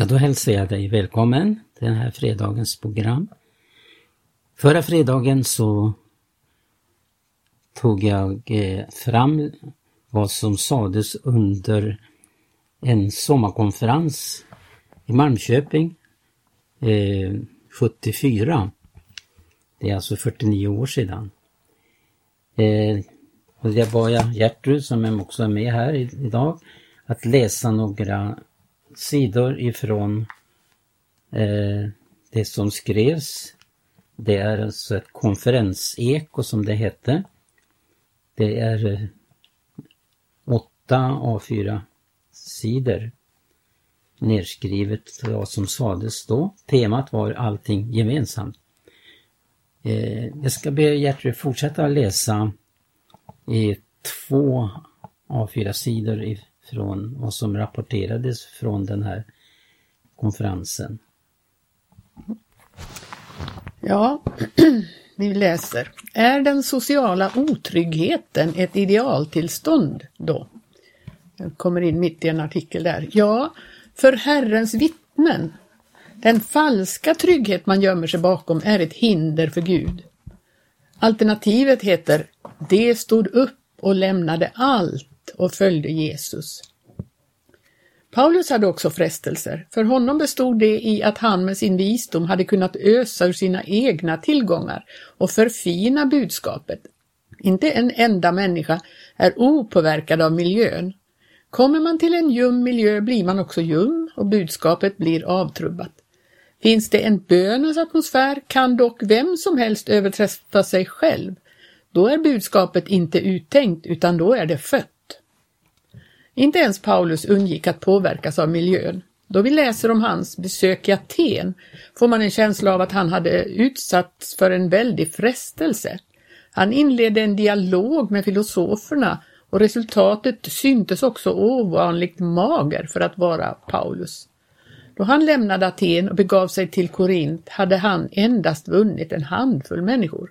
Ja, då hälsar jag dig välkommen till den här fredagens program. Förra fredagen så tog jag eh, fram vad som sades under en sommarkonferens i Malmköping eh, 74. Det är alltså 49 år sedan. Eh, och det bad jag Gertrud, som också är med här idag, att läsa några sidor ifrån eh, det som skrevs. Det är alltså ett konferenseko som det hette. Det är eh, åtta A4 sidor nedskrivet vad som sades då. Temat var allting gemensamt. Eh, jag ska be Gertrud fortsätta läsa i två A4-sidor från vad som rapporterades från den här konferensen. Ja, vi läser. Är den sociala otryggheten ett idealtillstånd då? Jag kommer in mitt i en artikel där. Ja, för Herrens vittnen. Den falska trygghet man gömmer sig bakom är ett hinder för Gud. Alternativet heter De stod upp och lämnade allt och följde Jesus. Paulus hade också frestelser. För honom bestod det i att han med sin visdom hade kunnat ösa ur sina egna tillgångar och förfina budskapet. Inte en enda människa är opåverkad av miljön. Kommer man till en ljum miljö blir man också ljum och budskapet blir avtrubbat. Finns det en bönens atmosfär kan dock vem som helst överträffa sig själv. Då är budskapet inte uttänkt utan då är det fött. Inte ens Paulus undgick att påverkas av miljön. Då vi läser om hans besök i Aten får man en känsla av att han hade utsatts för en väldig frestelse. Han inledde en dialog med filosoferna och resultatet syntes också ovanligt mager för att vara Paulus. Då han lämnade Aten och begav sig till Korint hade han endast vunnit en handfull människor.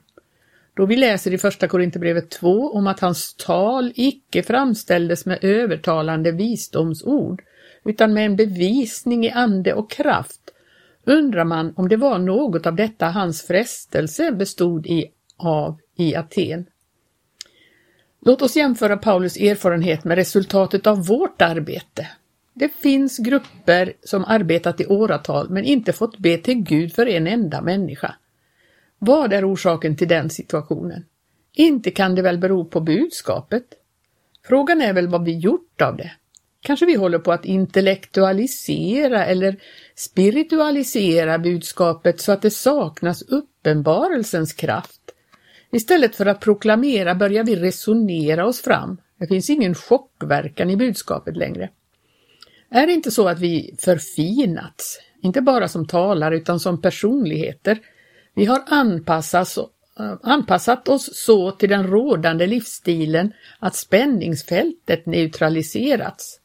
Då vi läser i Första Korinthierbrevet 2 om att hans tal icke framställdes med övertalande visdomsord utan med en bevisning i ande och kraft undrar man om det var något av detta hans frestelse bestod i av i Aten. Låt oss jämföra Paulus erfarenhet med resultatet av vårt arbete. Det finns grupper som arbetat i åratal men inte fått be till Gud för en enda människa. Vad är orsaken till den situationen? Inte kan det väl bero på budskapet? Frågan är väl vad vi gjort av det? Kanske vi håller på att intellektualisera eller spiritualisera budskapet så att det saknas uppenbarelsens kraft. Istället för att proklamera börjar vi resonera oss fram. Det finns ingen chockverkan i budskapet längre. Är det inte så att vi förfinats, inte bara som talare utan som personligheter, vi har anpassat, anpassat oss så till den rådande livsstilen att spänningsfältet neutraliserats.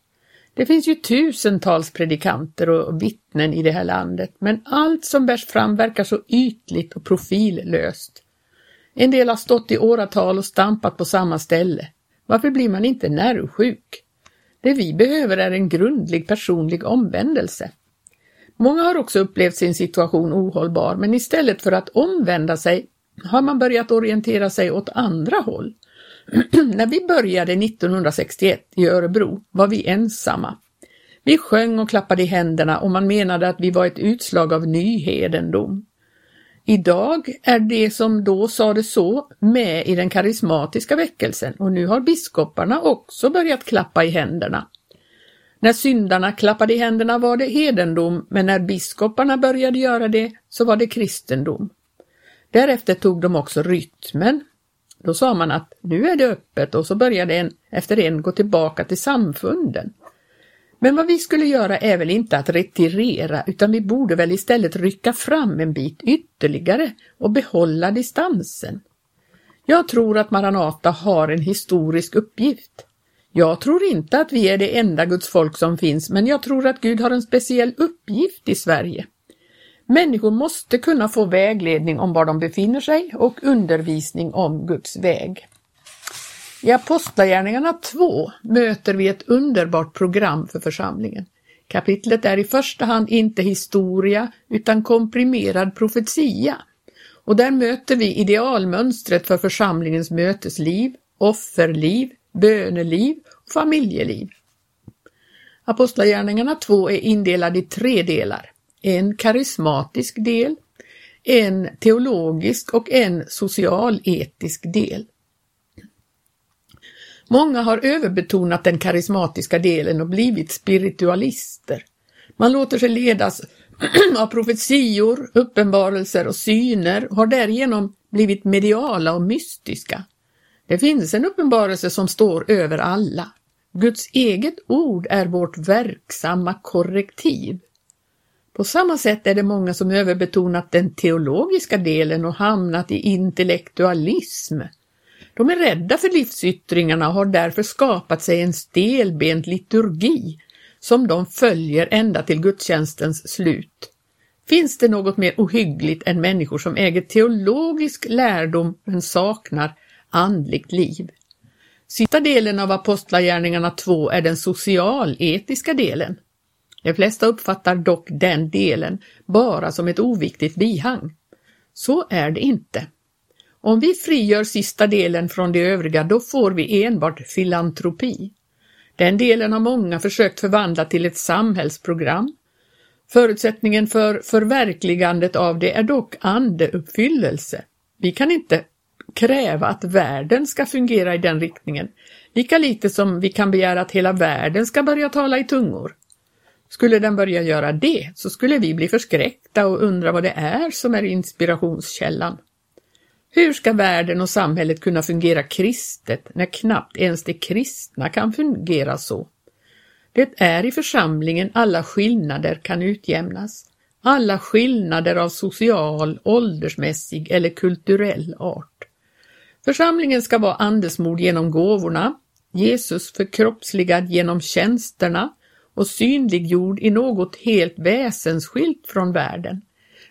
Det finns ju tusentals predikanter och vittnen i det här landet, men allt som bärs fram verkar så ytligt och profillöst. En del har stått i åratal och stampat på samma ställe. Varför blir man inte nervsjuk? Det vi behöver är en grundlig personlig omvändelse. Många har också upplevt sin situation ohållbar, men istället för att omvända sig har man börjat orientera sig åt andra håll. När vi började 1961 i Örebro var vi ensamma. Vi sjöng och klappade i händerna och man menade att vi var ett utslag av nyhedendom. Idag är det som då sades så med i den karismatiska väckelsen och nu har biskoparna också börjat klappa i händerna. När syndarna klappade i händerna var det hedendom, men när biskoparna började göra det så var det kristendom. Därefter tog de också rytmen. Då sa man att nu är det öppet och så började en efter en gå tillbaka till samfunden. Men vad vi skulle göra är väl inte att retirera utan vi borde väl istället rycka fram en bit ytterligare och behålla distansen. Jag tror att Maranata har en historisk uppgift. Jag tror inte att vi är det enda Guds folk som finns, men jag tror att Gud har en speciell uppgift i Sverige. Människor måste kunna få vägledning om var de befinner sig och undervisning om Guds väg. I Apostlagärningarna 2 möter vi ett underbart program för församlingen. Kapitlet är i första hand inte historia utan komprimerad profetia. Och där möter vi idealmönstret för församlingens mötesliv, offerliv, böneliv och familjeliv. Apostlagärningarna 2 är indelad i tre delar. En karismatisk del, en teologisk och en socialetisk del. Många har överbetonat den karismatiska delen och blivit spiritualister. Man låter sig ledas av profetior, uppenbarelser och syner och har därigenom blivit mediala och mystiska. Det finns en uppenbarelse som står över alla. Guds eget ord är vårt verksamma korrektiv. På samma sätt är det många som överbetonat den teologiska delen och hamnat i intellektualism. De är rädda för livsyttringarna och har därför skapat sig en stelbent liturgi som de följer ända till gudstjänstens slut. Finns det något mer ohyggligt än människor som äger teologisk lärdom men saknar andligt liv? Sista delen av Apostlagärningarna 2 är den socialetiska delen. De flesta uppfattar dock den delen bara som ett oviktigt bihang. Så är det inte. Om vi frigör sista delen från det övriga, då får vi enbart filantropi. Den delen har många försökt förvandla till ett samhällsprogram. Förutsättningen för förverkligandet av det är dock andeuppfyllelse. Vi kan inte kräva att världen ska fungera i den riktningen, lika lite som vi kan begära att hela världen ska börja tala i tungor. Skulle den börja göra det så skulle vi bli förskräckta och undra vad det är som är inspirationskällan. Hur ska världen och samhället kunna fungera kristet när knappt ens de kristna kan fungera så? Det är i församlingen alla skillnader kan utjämnas. Alla skillnader av social, åldersmässig eller kulturell art. Församlingen ska vara andesmord genom gåvorna, Jesus förkroppsligad genom tjänsterna och synliggjord i något helt väsensskilt från världen.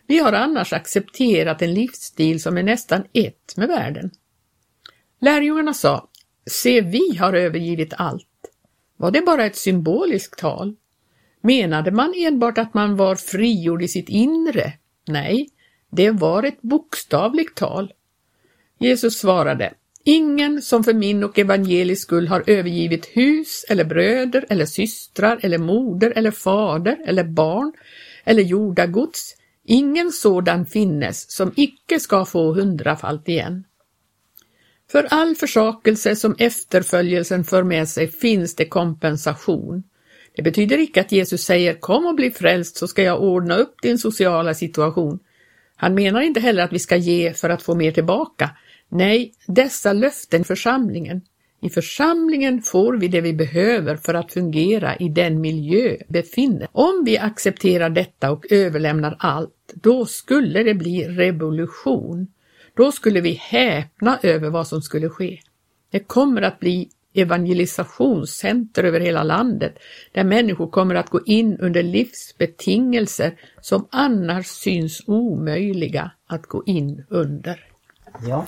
Vi har annars accepterat en livsstil som är nästan ett med världen. Lärjungarna sa, se vi har övergivit allt. Var det bara ett symboliskt tal? Menade man enbart att man var frigjord i sitt inre? Nej, det var ett bokstavligt tal. Jesus svarade, Ingen som för min och evangelisk skull har övergivit hus eller bröder eller systrar eller moder eller fader eller barn eller jordagods Ingen sådan finnes som icke ska få hundrafalt igen. För all försakelse som efterföljelsen för med sig finns det kompensation. Det betyder icke att Jesus säger kom och bli frälst så ska jag ordna upp din sociala situation. Han menar inte heller att vi ska ge för att få mer tillbaka. Nej, dessa löften församlingen i församlingen får vi det vi behöver för att fungera i den miljö vi befinner Om vi accepterar detta och överlämnar allt, då skulle det bli revolution. Då skulle vi häpna över vad som skulle ske. Det kommer att bli evangelisationscenter över hela landet där människor kommer att gå in under livsbetingelser som annars syns omöjliga att gå in under. Ja,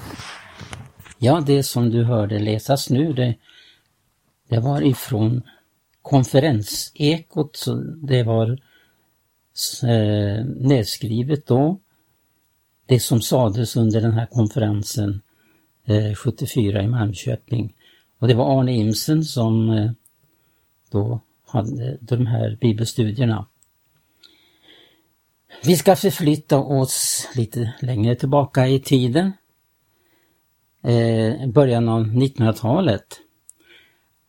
Ja, det som du hörde läsas nu, det, det var ifrån konferensekot, så det var eh, nedskrivet då. Det som sades under den här konferensen eh, 74 i Malmköping. Och det var Arne Imsen som eh, då hade de här bibelstudierna. Vi ska förflytta oss lite längre tillbaka i tiden eh, början av 1900-talet.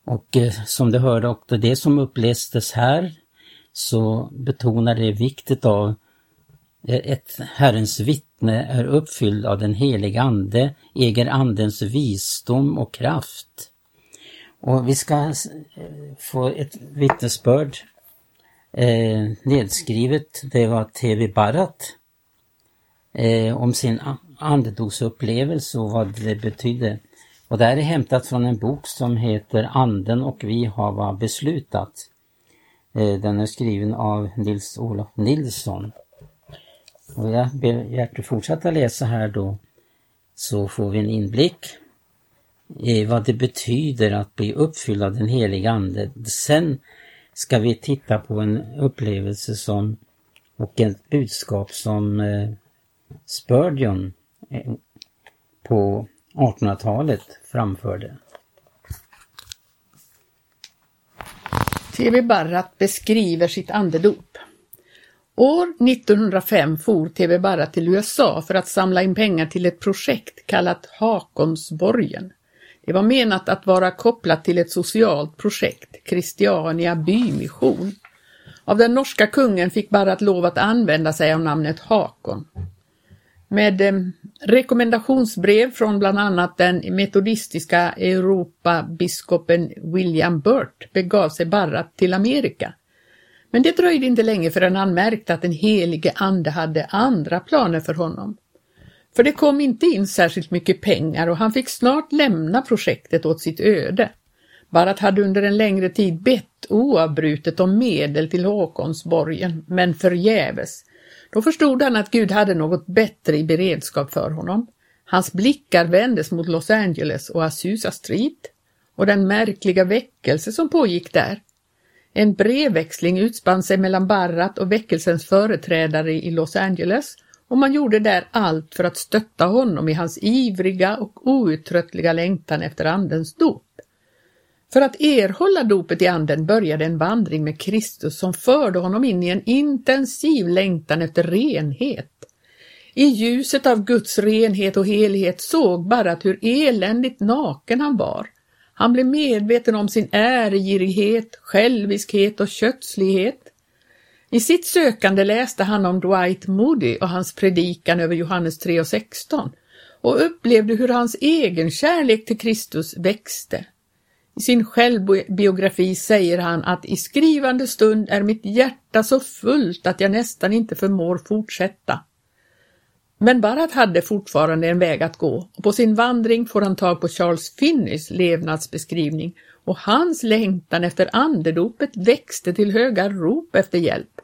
Och eh, som du hörde också, det som upplästes här så betonar det vikten av eh, ett Herrens vittne är uppfylld av den helige Ande, äger Andens visdom och kraft. Och vi ska eh, få ett vittnesbörd eh, nedskrivet, det var TV Barat, eh, om sin andedogsupplevelse och vad det betydde. Och det här är hämtat från en bok som heter Anden och vi har beslutat. Eh, den är skriven av Nils-Olof Nilsson. Och jag ber Gertrud fortsätta läsa här då så får vi en inblick i vad det betyder att bli uppfylld av den heliga Ande. Sen ska vi titta på en upplevelse som och ett budskap som eh, Spurgeon Eh, på 1800-talet framförde. TV Barrat beskriver sitt andedop. År 1905 for TV Barrat till USA för att samla in pengar till ett projekt kallat Hakonsborgen. Det var menat att vara kopplat till ett socialt projekt, Christiania bymission. Av den norska kungen fick Barrat lov att använda sig av namnet Hakon. Med eh, rekommendationsbrev från bland annat den metodistiska Europabiskopen William Burt begav sig Barrat till Amerika. Men det dröjde inte länge förrän han märkte att den helige ande hade andra planer för honom. För det kom inte in särskilt mycket pengar och han fick snart lämna projektet åt sitt öde. Barat hade under en längre tid bett oavbrutet om medel till Håkonsborgen, men förgäves. Då förstod han att Gud hade något bättre i beredskap för honom. Hans blickar vändes mot Los Angeles och Azusa Street och den märkliga väckelse som pågick där. En brevväxling utspann sig mellan Barrat och väckelsens företrädare i Los Angeles och man gjorde där allt för att stötta honom i hans ivriga och outtröttliga längtan efter Andens dop. För att erhålla dopet i Anden började en vandring med Kristus som förde honom in i en intensiv längtan efter renhet. I ljuset av Guds renhet och helighet såg Barat hur eländigt naken han var. Han blev medveten om sin äregirighet, själviskhet och kötslighet. I sitt sökande läste han om Dwight Moody och hans predikan över Johannes 3 och 16 och upplevde hur hans egen kärlek till Kristus växte. I sin självbiografi säger han att i skrivande stund är mitt hjärta så fullt att jag nästan inte förmår fortsätta. Men Barat hade fortfarande en väg att gå och på sin vandring får han tag på Charles Finneys levnadsbeskrivning och hans längtan efter andedopet växte till höga rop efter hjälp.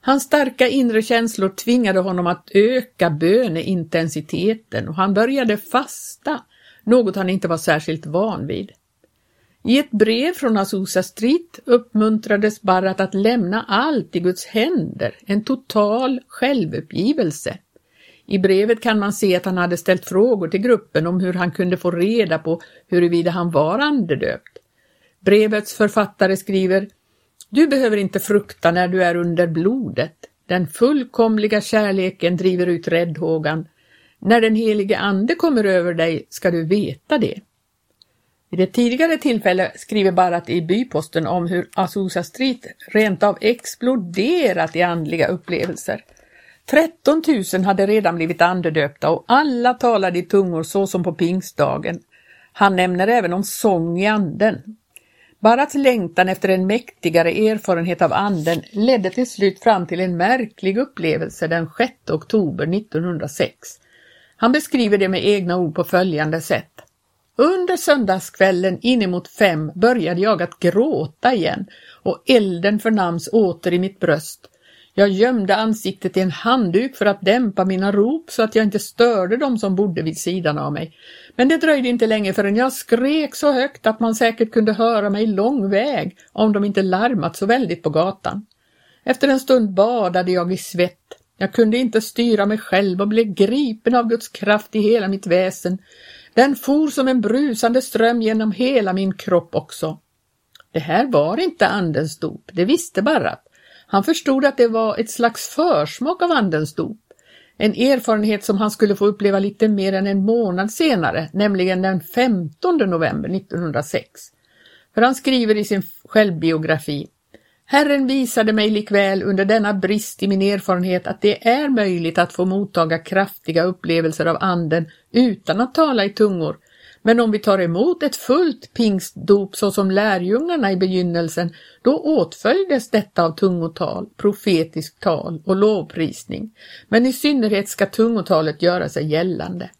Hans starka inre känslor tvingade honom att öka böneintensiteten och han började fasta, något han inte var särskilt van vid. I ett brev från Azusa Street uppmuntrades Barat att lämna allt i Guds händer, en total självuppgivelse. I brevet kan man se att han hade ställt frågor till gruppen om hur han kunde få reda på huruvida han var andedöpt. Brevets författare skriver Du behöver inte frukta när du är under blodet. Den fullkomliga kärleken driver ut räddhågan. När den helige ande kommer över dig ska du veta det. Vid ett tidigare tillfälle skriver Barat i byposten om hur Azusa Street rent av exploderat i andliga upplevelser. 13 000 hade redan blivit andedöpta och alla talade i tungor så som på pingstdagen. Han nämner även om sång i anden. Barats längtan efter en mäktigare erfarenhet av anden ledde till slut fram till en märklig upplevelse den 6 oktober 1906. Han beskriver det med egna ord på följande sätt. Under söndagskvällen inemot fem började jag att gråta igen och elden förnams åter i mitt bröst. Jag gömde ansiktet i en handduk för att dämpa mina rop så att jag inte störde dem som bodde vid sidan av mig. Men det dröjde inte länge förrän jag skrek så högt att man säkert kunde höra mig lång väg om de inte larmat så väldigt på gatan. Efter en stund badade jag i svett. Jag kunde inte styra mig själv och blev gripen av Guds kraft i hela mitt väsen. Den for som en brusande ström genom hela min kropp också. Det här var inte andens dop, det visste Barrat. Han förstod att det var ett slags försmak av andens dop. En erfarenhet som han skulle få uppleva lite mer än en månad senare, nämligen den 15 november 1906. För han skriver i sin självbiografi Herren visade mig likväl under denna brist i min erfarenhet att det är möjligt att få mottaga kraftiga upplevelser av anden utan att tala i tungor. Men om vi tar emot ett fullt pingstdop såsom lärjungarna i begynnelsen, då åtföljdes detta av tungotal, profetiskt tal och lovprisning. Men i synnerhet ska tungotalet göra sig gällande.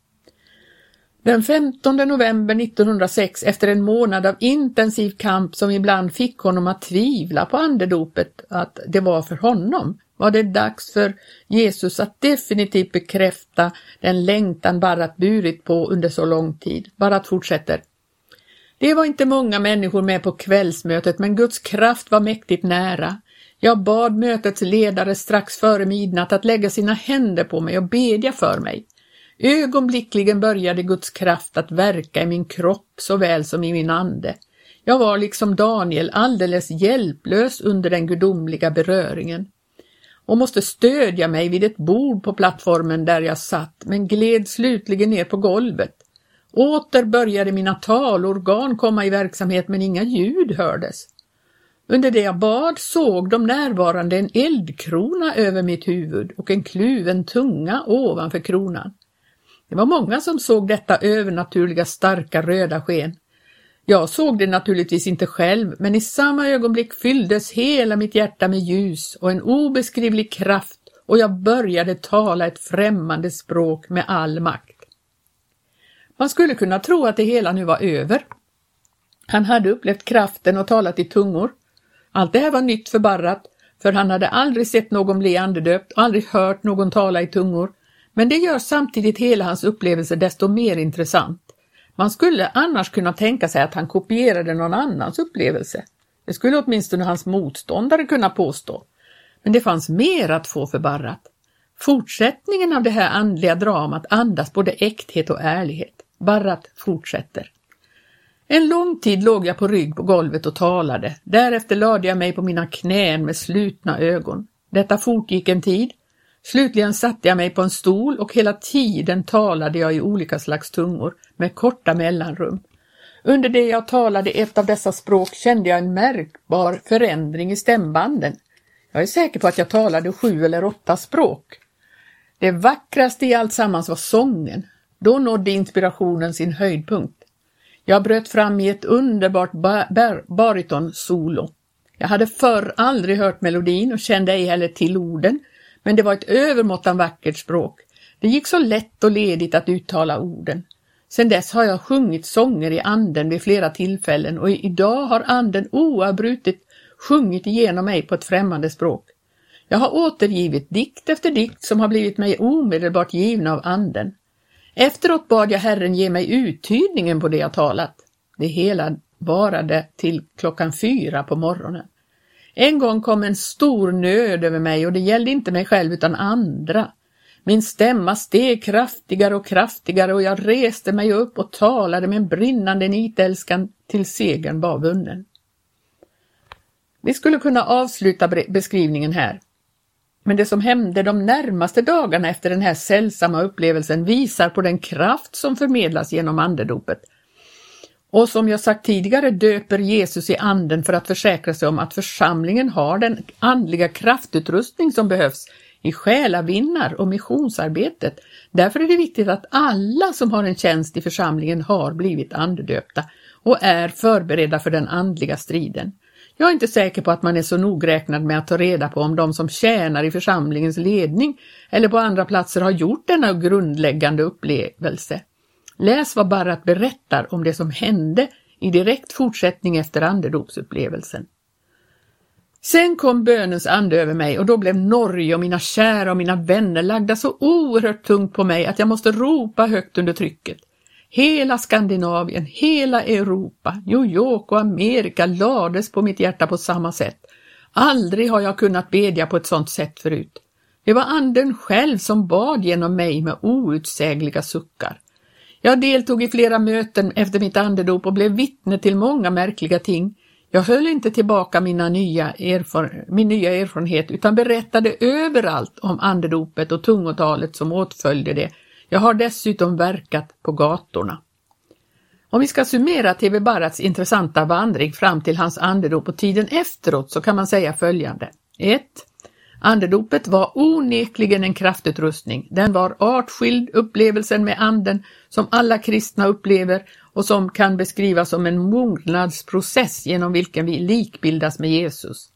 Den 15 november 1906, efter en månad av intensiv kamp som ibland fick honom att tvivla på andedopet, att det var för honom, var det dags för Jesus att definitivt bekräfta den längtan Barat burit på under så lång tid. Barat fortsätter. Det var inte många människor med på kvällsmötet, men Guds kraft var mäktigt nära. Jag bad mötets ledare strax före midnatt att lägga sina händer på mig och bedja för mig. Ögonblickligen började Guds kraft att verka i min kropp såväl som i min ande. Jag var liksom Daniel alldeles hjälplös under den gudomliga beröringen och måste stödja mig vid ett bord på plattformen där jag satt, men gled slutligen ner på golvet. Åter började mina talorgan komma i verksamhet, men inga ljud hördes. Under det jag bad såg de närvarande en eldkrona över mitt huvud och en kluven tunga ovanför kronan. Det var många som såg detta övernaturliga starka röda sken. Jag såg det naturligtvis inte själv, men i samma ögonblick fylldes hela mitt hjärta med ljus och en obeskrivlig kraft och jag började tala ett främmande språk med all makt. Man skulle kunna tro att det hela nu var över. Han hade upplevt kraften och talat i tungor. Allt det här var nytt för Barrat, för han hade aldrig sett någon bli andedöpt och aldrig hört någon tala i tungor. Men det gör samtidigt hela hans upplevelse desto mer intressant. Man skulle annars kunna tänka sig att han kopierade någon annans upplevelse. Det skulle åtminstone hans motståndare kunna påstå. Men det fanns mer att få för Barrat. Fortsättningen av det här andliga dramat andas både äkthet och ärlighet. Barrat fortsätter. En lång tid låg jag på rygg på golvet och talade. Därefter lade jag mig på mina knän med slutna ögon. Detta fortgick en tid. Slutligen satte jag mig på en stol och hela tiden talade jag i olika slags tungor med korta mellanrum. Under det jag talade ett av dessa språk kände jag en märkbar förändring i stämbanden. Jag är säker på att jag talade sju eller åtta språk. Det vackraste i allt sammans var sången. Då nådde inspirationen sin höjdpunkt. Jag bröt fram i ett underbart baritonsolo. Jag hade förr aldrig hört melodin och kände ej heller till orden, men det var ett övermåttan vackert språk. Det gick så lätt och ledigt att uttala orden. Sedan dess har jag sjungit sånger i anden vid flera tillfällen och idag har anden oavbrutet sjungit igenom mig på ett främmande språk. Jag har återgivit dikt efter dikt som har blivit mig omedelbart givna av anden. Efteråt bad jag Herren ge mig uttydningen på det jag talat. Det hela varade till klockan fyra på morgonen. En gång kom en stor nöd över mig och det gällde inte mig själv utan andra. Min stämma steg kraftigare och kraftigare och jag reste mig upp och talade med en brinnande nitälskan till segern var vunnen. Vi skulle kunna avsluta beskrivningen här. Men det som hände de närmaste dagarna efter den här sällsamma upplevelsen visar på den kraft som förmedlas genom andedopet. Och som jag sagt tidigare döper Jesus i anden för att försäkra sig om att församlingen har den andliga kraftutrustning som behövs i själavinnar och missionsarbetet. Därför är det viktigt att alla som har en tjänst i församlingen har blivit andedöpta och är förberedda för den andliga striden. Jag är inte säker på att man är så nogräknad med att ta reda på om de som tjänar i församlingens ledning eller på andra platser har gjort denna grundläggande upplevelse. Läs vad Barrat berättar om det som hände i direkt fortsättning efter andedopsupplevelsen. Sen kom bönens ande över mig och då blev Norge och mina kära och mina vänner lagda så oerhört tungt på mig att jag måste ropa högt under trycket. Hela Skandinavien, hela Europa, New York och Amerika lades på mitt hjärta på samma sätt. Aldrig har jag kunnat bedja på ett sådant sätt förut. Det var anden själv som bad genom mig med outsägliga suckar. Jag deltog i flera möten efter mitt andedop och blev vittne till många märkliga ting. Jag höll inte tillbaka mina nya min nya erfarenhet utan berättade överallt om andedopet och tungotalet som åtföljde det jag har dessutom verkat på gatorna. Om vi ska summera TV Barats intressanta vandring fram till hans andedop och tiden efteråt så kan man säga följande. 1. Andedopet var onekligen en kraftutrustning. Den var artskild upplevelsen med anden som alla kristna upplever och som kan beskrivas som en mognadsprocess genom vilken vi likbildas med Jesus.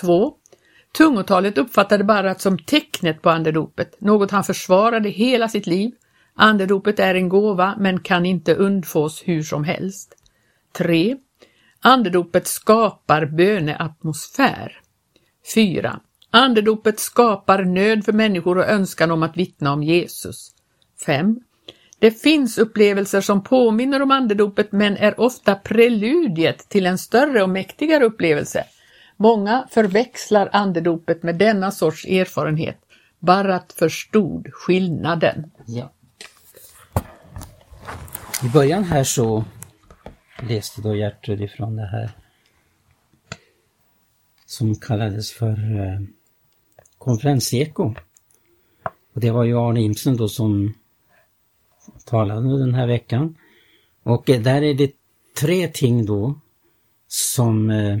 2. Tungotalet uppfattade Barat som tecknet på andedopet, något han försvarade hela sitt liv. Andedopet är en gåva men kan inte undfås hur som helst. 3. Andedopet skapar böneatmosfär. 4. Andedopet skapar nöd för människor och önskan om att vittna om Jesus. 5. Det finns upplevelser som påminner om andedopet men är ofta preludiet till en större och mäktigare upplevelse. Många förväxlar andedopet med denna sorts erfarenhet. Barat förstod skillnaden. Ja. I början här så läste då Gertrud ifrån det här som kallades för eh, konferenseko. Och det var ju Arne Imsen då som talade den här veckan. Och eh, där är det tre ting då som eh,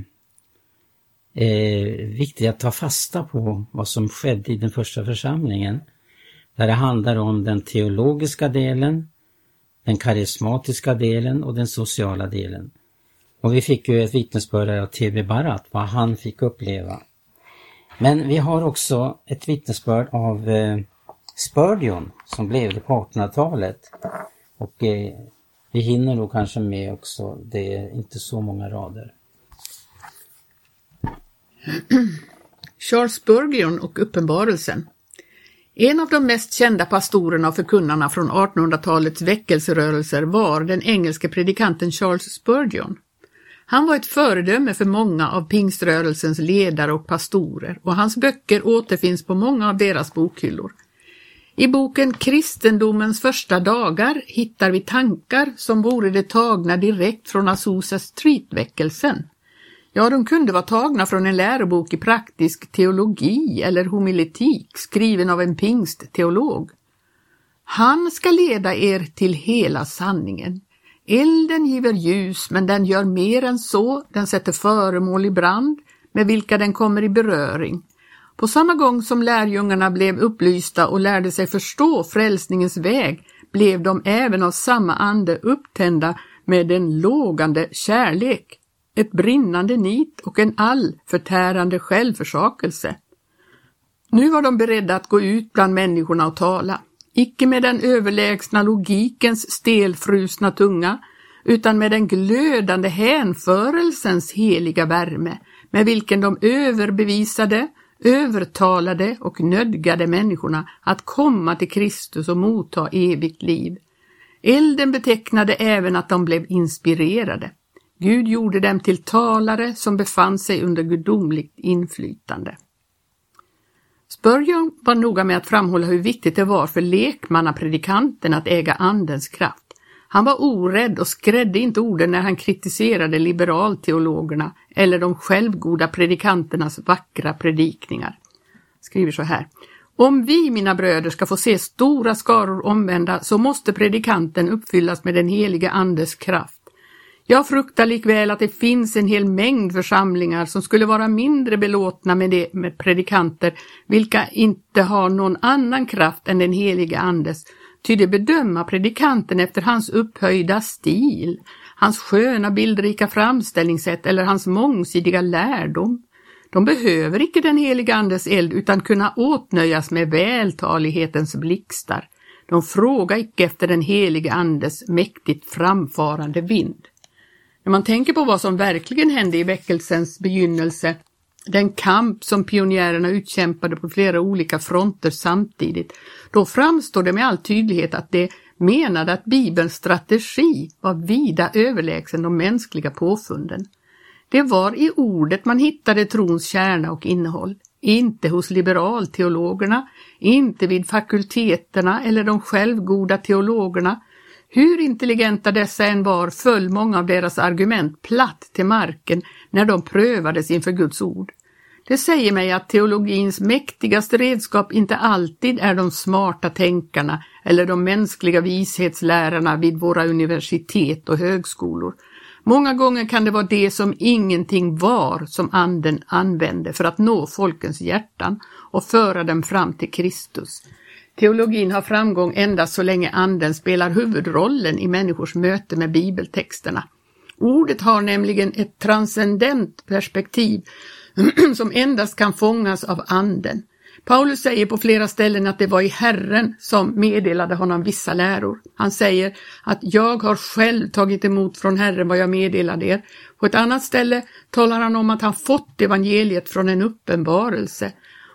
eh, är viktiga att ta fasta på vad som skedde i den första församlingen. Där det handlar om den teologiska delen, den karismatiska delen och den sociala delen. Och vi fick ju ett vittnesbörd av T.B. Barat, vad han fick uppleva. Men vi har också ett vittnesbörd av eh, Spurgeon som blev det på 1800-talet. Och eh, vi hinner nog kanske med också, det är inte så många rader. Charles Spurgeon och Uppenbarelsen en av de mest kända pastorerna och förkunnarna från 1800-talets väckelserörelser var den engelske predikanten Charles Spurgeon. Han var ett föredöme för många av pingströrelsens ledare och pastorer och hans böcker återfinns på många av deras bokhyllor. I boken Kristendomens första dagar hittar vi tankar som vore det tagna direkt från Azusa Street-väckelsen. Ja, de kunde vara tagna från en lärobok i praktisk teologi eller homiletik skriven av en pingstteolog. Han ska leda er till hela sanningen. Elden giver ljus, men den gör mer än så, den sätter föremål i brand med vilka den kommer i beröring. På samma gång som lärjungarna blev upplysta och lärde sig förstå frälsningens väg blev de även av samma ande upptända med en lågande kärlek ett brinnande nit och en allförtärande självförsakelse. Nu var de beredda att gå ut bland människorna och tala, icke med den överlägsna logikens stelfrusna tunga, utan med den glödande hänförelsens heliga värme, med vilken de överbevisade, övertalade och nödgade människorna att komma till Kristus och motta evigt liv. Elden betecknade även att de blev inspirerade. Gud gjorde dem till talare som befann sig under gudomligt inflytande. Spurgeon var noga med att framhålla hur viktigt det var för lekmannapredikanten att äga Andens kraft. Han var orädd och skrädde inte orden när han kritiserade liberalteologerna eller de självgoda predikanternas vackra predikningar. Skriver så här. Om vi, mina bröder, ska få se stora skaror omvända så måste predikanten uppfyllas med den helige Andes kraft. Jag fruktar likväl att det finns en hel mängd församlingar som skulle vara mindre belåtna med det med predikanter, vilka inte har någon annan kraft än den helige Andes, ty de bedöma predikanten efter hans upphöjda stil, hans sköna bildrika framställningssätt eller hans mångsidiga lärdom. De behöver icke den helige Andes eld utan kunna åtnöjas med vältalighetens blixtar. De frågar icke efter den helige Andes mäktigt framfarande vind. När man tänker på vad som verkligen hände i väckelsens begynnelse, den kamp som pionjärerna utkämpade på flera olika fronter samtidigt, då framstår det med all tydlighet att det menade att Bibelns strategi var vida överlägsen de mänskliga påfunden. Det var i ordet man hittade trons kärna och innehåll, inte hos liberalteologerna, inte vid fakulteterna eller de självgoda teologerna, hur intelligenta dessa än var föll många av deras argument platt till marken när de prövades inför Guds ord. Det säger mig att teologins mäktigaste redskap inte alltid är de smarta tänkarna eller de mänskliga vishetslärarna vid våra universitet och högskolor. Många gånger kan det vara det som ingenting var som anden använde för att nå folkens hjärtan och föra dem fram till Kristus. Teologin har framgång endast så länge anden spelar huvudrollen i människors möte med bibeltexterna. Ordet har nämligen ett transcendent perspektiv som endast kan fångas av anden. Paulus säger på flera ställen att det var i Herren som meddelade honom vissa läror. Han säger att jag har själv tagit emot från Herren vad jag meddelade er. På ett annat ställe talar han om att han fått evangeliet från en uppenbarelse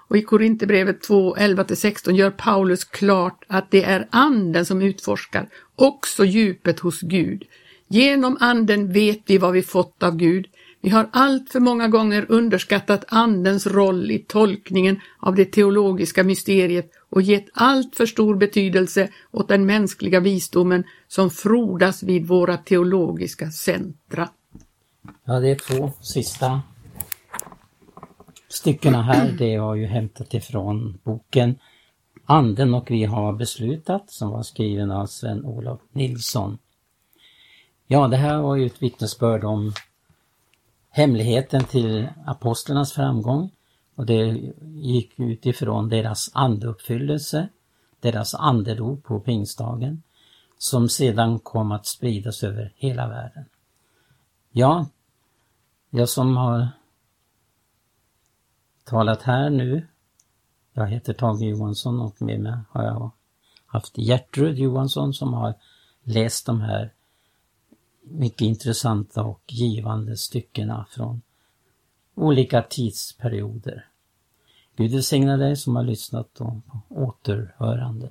och i Korinthierbrevet 2, 11-16 gör Paulus klart att det är anden som utforskar också djupet hos Gud. Genom anden vet vi vad vi fått av Gud. Vi har allt för många gånger underskattat andens roll i tolkningen av det teologiska mysteriet och gett allt för stor betydelse åt den mänskliga visdomen som frodas vid våra teologiska centra. Ja, det är två sista styckena här, det har ju hämtat ifrån boken Anden och vi har beslutat som var skriven av Sven-Olof Nilsson. Ja, det här var ju ett vittnesbörd om hemligheten till apostlarnas framgång och det gick utifrån deras andeuppfyllelse, deras andedop på pingstdagen som sedan kom att spridas över hela världen. Ja, jag som har talat här nu. Jag heter Tage Johansson och med mig har jag haft Gertrud Johansson som har läst de här mycket intressanta och givande styckena från olika tidsperioder. Gud välsigne dig som har lyssnat och på återhörande.